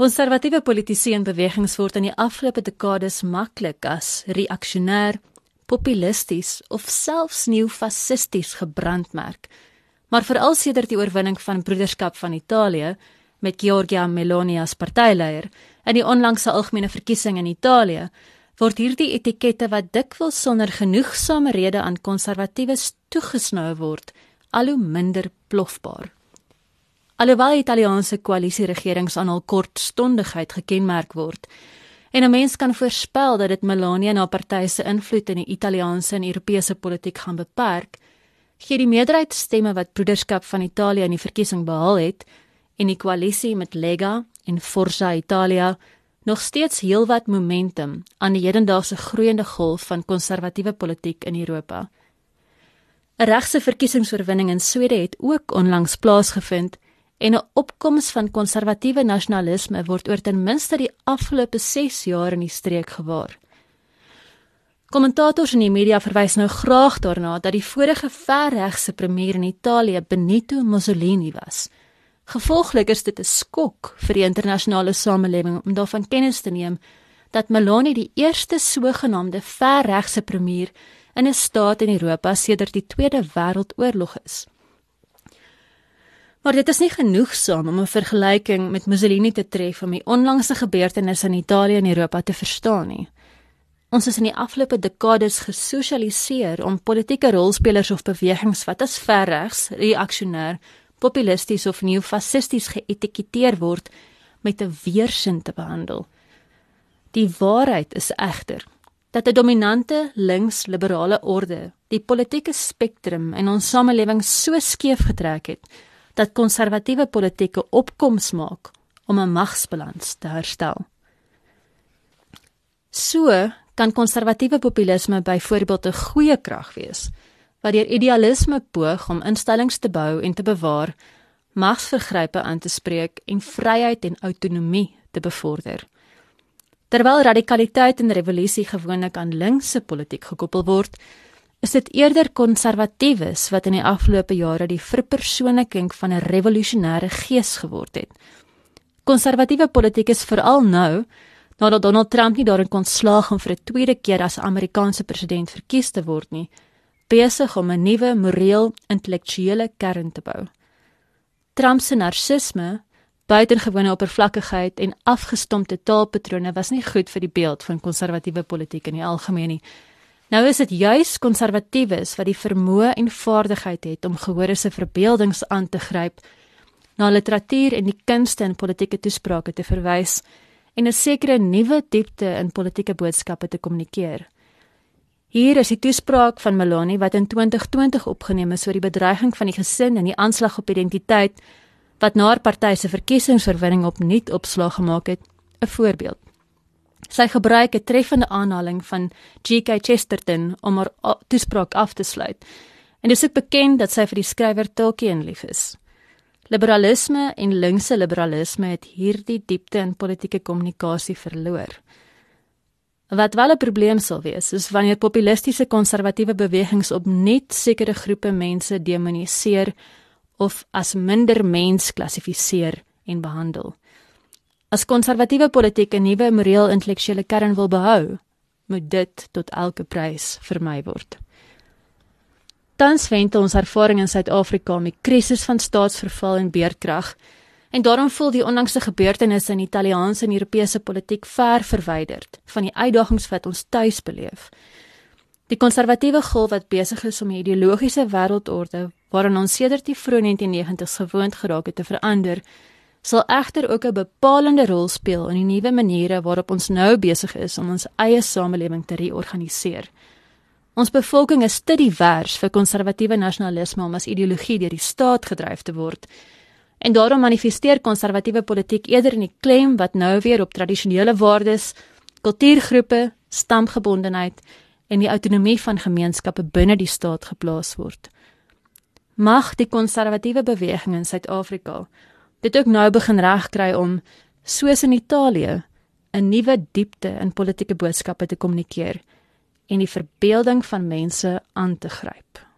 Konservatiewe politici en bewegings word in die afgelope dekades maklik as reaksionêr, populisties of selfs neofasisties gebrandmerk. Maar veral sedert die oorwinning van Broederskap van Italië met Giorgia Meloni as partyleier in die onlangse algemene verkiesing in Italië, word hierdie etikette wat dikwels sonder genoegsame rede aan konservatiewes toegesnou word, al hoe minder plofbaar. Alhoewel Italiaanse koalisieregerings aan hul kortstondigheid gekenmerk word, en 'n mens kan voorspel dat dit Meloni en haar party se invloed in die Italiaanse en Europese politiek gaan beperk, gee die meerderheid stemme wat broederskap van Italië in die verkiesing behaal het en die koalisie met Lega en Forza Italia nog steeds heelwat momentum aan die hedendaagse groeiende golf van konservatiewe politiek in Europa. 'n Regse verkiesingsoorwinning in Swede het ook onlangs plaasgevind en 'n opkoms van konservatiewe nasionalisme word oor ten minste die afgelope 6 jaar in die streek gewaar. Kommentators in die media verwys nou graag daarna dat die vorige verregse premier in Italië Benito Mussolini was. Gevolglik is dit 'n skok vir die internasionale samelewing om daarvan kennis te neem dat Meloni die eerste sogenaamde verregse premier in 'n staat in Europa sedert die Tweede Wêreldoorlog is. Maar dit is nie genoegsaam om 'n vergelyking met Mussolini te tref om die onlangse gebeurtenisse in Italië en Europa te verstaan nie. Ons is in die afgelope dekades gesosialiseer om politieke rolspelers of bewegings wat as verregs, reaksionêr, populisties of neofasisties geetiketeer word met 'n weersin te behandel. Die waarheid is egter dat 'n dominante links-liberale orde die politieke spektrum in ons samelewing so skeef getrek het dat konservatiewe politieke opkoms maak om 'n magsbalans te herstel. So kan konservatiewe populisme byvoorbeeld 'n goeie krag wees wat deur idealisme poog om instellings te bou en te bewaar, magsvergrype aan te spreek en vryheid en autonomie te bevorder. Terwyl radikaliteit en revolusie gewoonlik aan linkse politiek gekoppel word, is dit eerder konservatiewes wat in die afgelope jare die verpersoonliking van 'n revolusionêre gees geword het. Konservatiewe politiek is veral nou nadat Donald Trump nie daarin kon slaag om vir 'n tweede keer as Amerikaanse president verkies te word nie, besig om 'n nuwe moreel intellektuele kern te bou. Trump se narcisme, buitengewone oppervlakkigheid en afgestompte taalpatrone was nie goed vir die beeld van konservatiewe politiek in die algemeen nie. Nou is dit juis konservatiewes wat die vermoë en vaardigheid het om gehore se verbeeldings aan te gryp, na literatuur en die kunste en politieke toesprake te verwys en 'n sekere nuwe diepte in politieke boodskappe te kommunikeer. Hier is die toespraak van Meloni wat in 2020 opgeneem is oor die bedreiging van die gesin en die aanslag op identiteit wat na haar party se verkiesingsoorwinning opnuut opslag gemaak het, 'n voorbeeld. Sy gebruik 'n treffende aanhaling van G.K. Chesterton om haar toespraak af te sluit. En dit is ook bekend dat sy vir die skrywer Tolkien lief is. Liberalisme en linkse liberalisme het hierdie diepte in politieke kommunikasie verloor. Wat wel 'n probleem sal wees, is wanneer populistiese konservatiewe bewegings op net sekere groepe mense demoniseer of as minder mens klassifiseer en behandel. As konservatiewe politiek 'n nuwe moreel intellektuele kern wil behou, moet dit tot elke prys vermy word. Tans wend ons ervaring in Suid-Afrika met krisis van staatsverval en beerdkrag en daarom voel die onlangse gebeurtenisse in Italiaanse en Europese politiek ver verwyderd van die uitdagings wat ons tuis beleef. Die konservatiewe golf wat besig is om die ideologiese wêreldorde waaraan ons sedert die vroeë 1990s gewoond geraak het te verander, sal egter ook 'n bepalende rol speel in die nuwe maniere waarop ons nou besig is om ons eie samelewing te reorganiseer. Ons bevolking is te divers vir konservatiewe nasionalisme om as ideologie deur die staat gedryf te word. En daarom manifesteer konservatiewe politiek eerder in die klem wat nou weer op tradisionele waardes, kultuurgroepe, stamgebondenheid en die autonomie van gemeenskappe binne die staat geplaas word. Mag die konservatiewe beweging in Suid-Afrika dit ook nou begin regkry om soos in Italië 'n nuwe diepte in politieke boodskappe te kommunikeer en die verbeelding van mense aan te gryp.